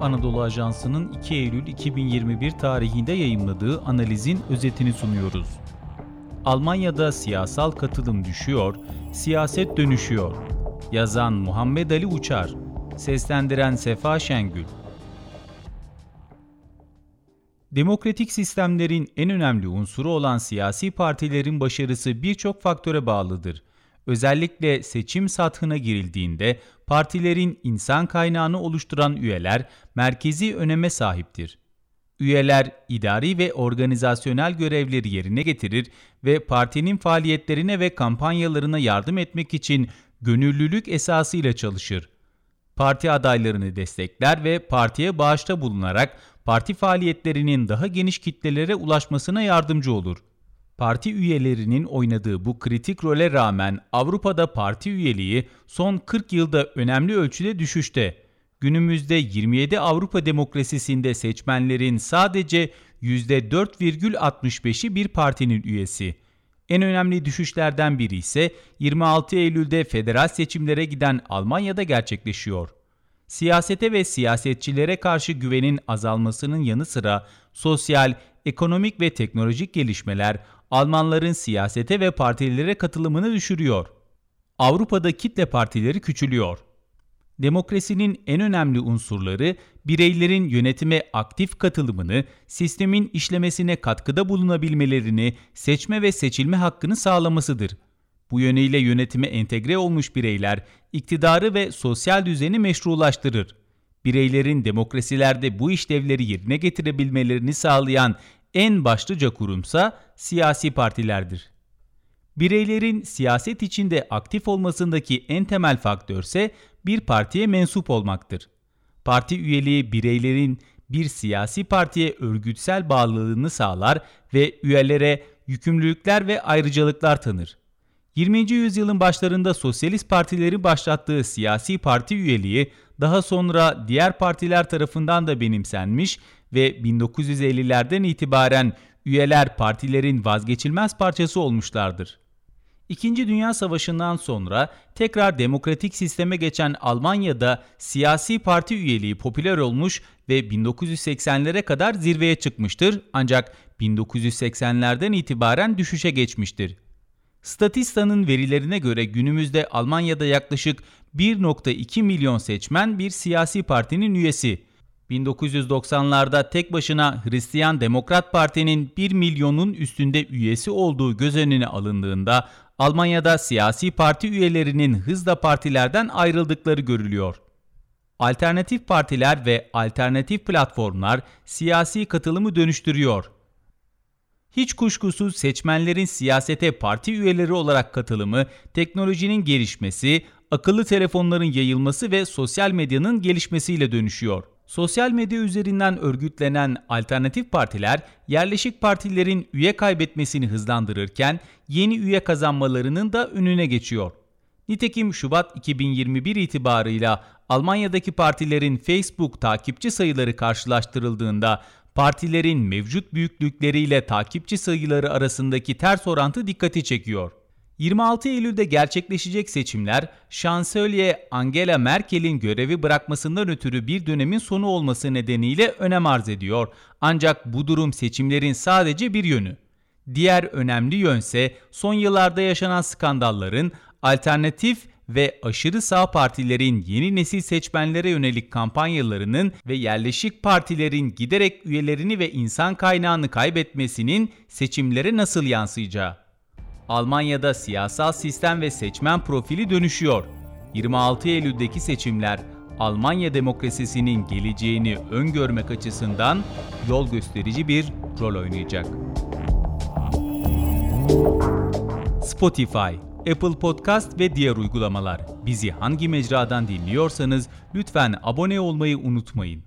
Anadolu Ajansı'nın 2 Eylül 2021 tarihinde yayımladığı analizin özetini sunuyoruz. Almanya'da siyasal katılım düşüyor, siyaset dönüşüyor. Yazan Muhammed Ali Uçar, seslendiren Sefa Şengül. Demokratik sistemlerin en önemli unsuru olan siyasi partilerin başarısı birçok faktöre bağlıdır. Özellikle seçim sathına girildiğinde partilerin insan kaynağını oluşturan üyeler merkezi öneme sahiptir. Üyeler idari ve organizasyonel görevleri yerine getirir ve partinin faaliyetlerine ve kampanyalarına yardım etmek için gönüllülük esasıyla çalışır. Parti adaylarını destekler ve partiye bağışta bulunarak parti faaliyetlerinin daha geniş kitlelere ulaşmasına yardımcı olur. Parti üyelerinin oynadığı bu kritik role rağmen Avrupa'da parti üyeliği son 40 yılda önemli ölçüde düşüşte. Günümüzde 27 Avrupa demokrasisinde seçmenlerin sadece %4,65'i bir partinin üyesi. En önemli düşüşlerden biri ise 26 Eylül'de federal seçimlere giden Almanya'da gerçekleşiyor. Siyasete ve siyasetçilere karşı güvenin azalmasının yanı sıra sosyal, ekonomik ve teknolojik gelişmeler Almanların siyasete ve partilere katılımını düşürüyor. Avrupa'da kitle partileri küçülüyor. Demokrasinin en önemli unsurları bireylerin yönetime aktif katılımını, sistemin işlemesine katkıda bulunabilmelerini, seçme ve seçilme hakkını sağlamasıdır. Bu yönüyle yönetime entegre olmuş bireyler iktidarı ve sosyal düzeni meşrulaştırır. Bireylerin demokrasilerde bu işlevleri yerine getirebilmelerini sağlayan en başlıca kurumsa siyasi partilerdir. Bireylerin siyaset içinde aktif olmasındaki en temel faktörse bir partiye mensup olmaktır. Parti üyeliği bireylerin bir siyasi partiye örgütsel bağlılığını sağlar ve üyelere yükümlülükler ve ayrıcalıklar tanır. 20. yüzyılın başlarında sosyalist partileri başlattığı siyasi parti üyeliği daha sonra diğer partiler tarafından da benimsenmiş ve 1950'lerden itibaren üyeler partilerin vazgeçilmez parçası olmuşlardır. İkinci Dünya Savaşı'ndan sonra tekrar demokratik sisteme geçen Almanya'da siyasi parti üyeliği popüler olmuş ve 1980'lere kadar zirveye çıkmıştır ancak 1980'lerden itibaren düşüşe geçmiştir. Statista'nın verilerine göre günümüzde Almanya'da yaklaşık 1.2 milyon seçmen bir siyasi partinin üyesi. 1990'larda tek başına Hristiyan Demokrat Parti'nin 1 milyonun üstünde üyesi olduğu göz önüne alındığında Almanya'da siyasi parti üyelerinin hızla partilerden ayrıldıkları görülüyor. Alternatif partiler ve alternatif platformlar siyasi katılımı dönüştürüyor. Hiç kuşkusuz seçmenlerin siyasete parti üyeleri olarak katılımı, teknolojinin gelişmesi, akıllı telefonların yayılması ve sosyal medyanın gelişmesiyle dönüşüyor. Sosyal medya üzerinden örgütlenen alternatif partiler yerleşik partilerin üye kaybetmesini hızlandırırken yeni üye kazanmalarının da önüne geçiyor. Nitekim Şubat 2021 itibarıyla Almanya'daki partilerin Facebook takipçi sayıları karşılaştırıldığında partilerin mevcut büyüklükleriyle takipçi sayıları arasındaki ters orantı dikkati çekiyor. 26 Eylül'de gerçekleşecek seçimler, Şansölye Angela Merkel'in görevi bırakmasından ötürü bir dönemin sonu olması nedeniyle önem arz ediyor. Ancak bu durum seçimlerin sadece bir yönü. Diğer önemli yönse son yıllarda yaşanan skandalların alternatif ve aşırı sağ partilerin yeni nesil seçmenlere yönelik kampanyalarının ve yerleşik partilerin giderek üyelerini ve insan kaynağını kaybetmesinin seçimlere nasıl yansıyacağı. Almanya'da siyasal sistem ve seçmen profili dönüşüyor. 26 Eylül'deki seçimler Almanya demokrasisinin geleceğini öngörmek açısından yol gösterici bir rol oynayacak. Spotify, Apple Podcast ve diğer uygulamalar. Bizi hangi mecradan dinliyorsanız lütfen abone olmayı unutmayın.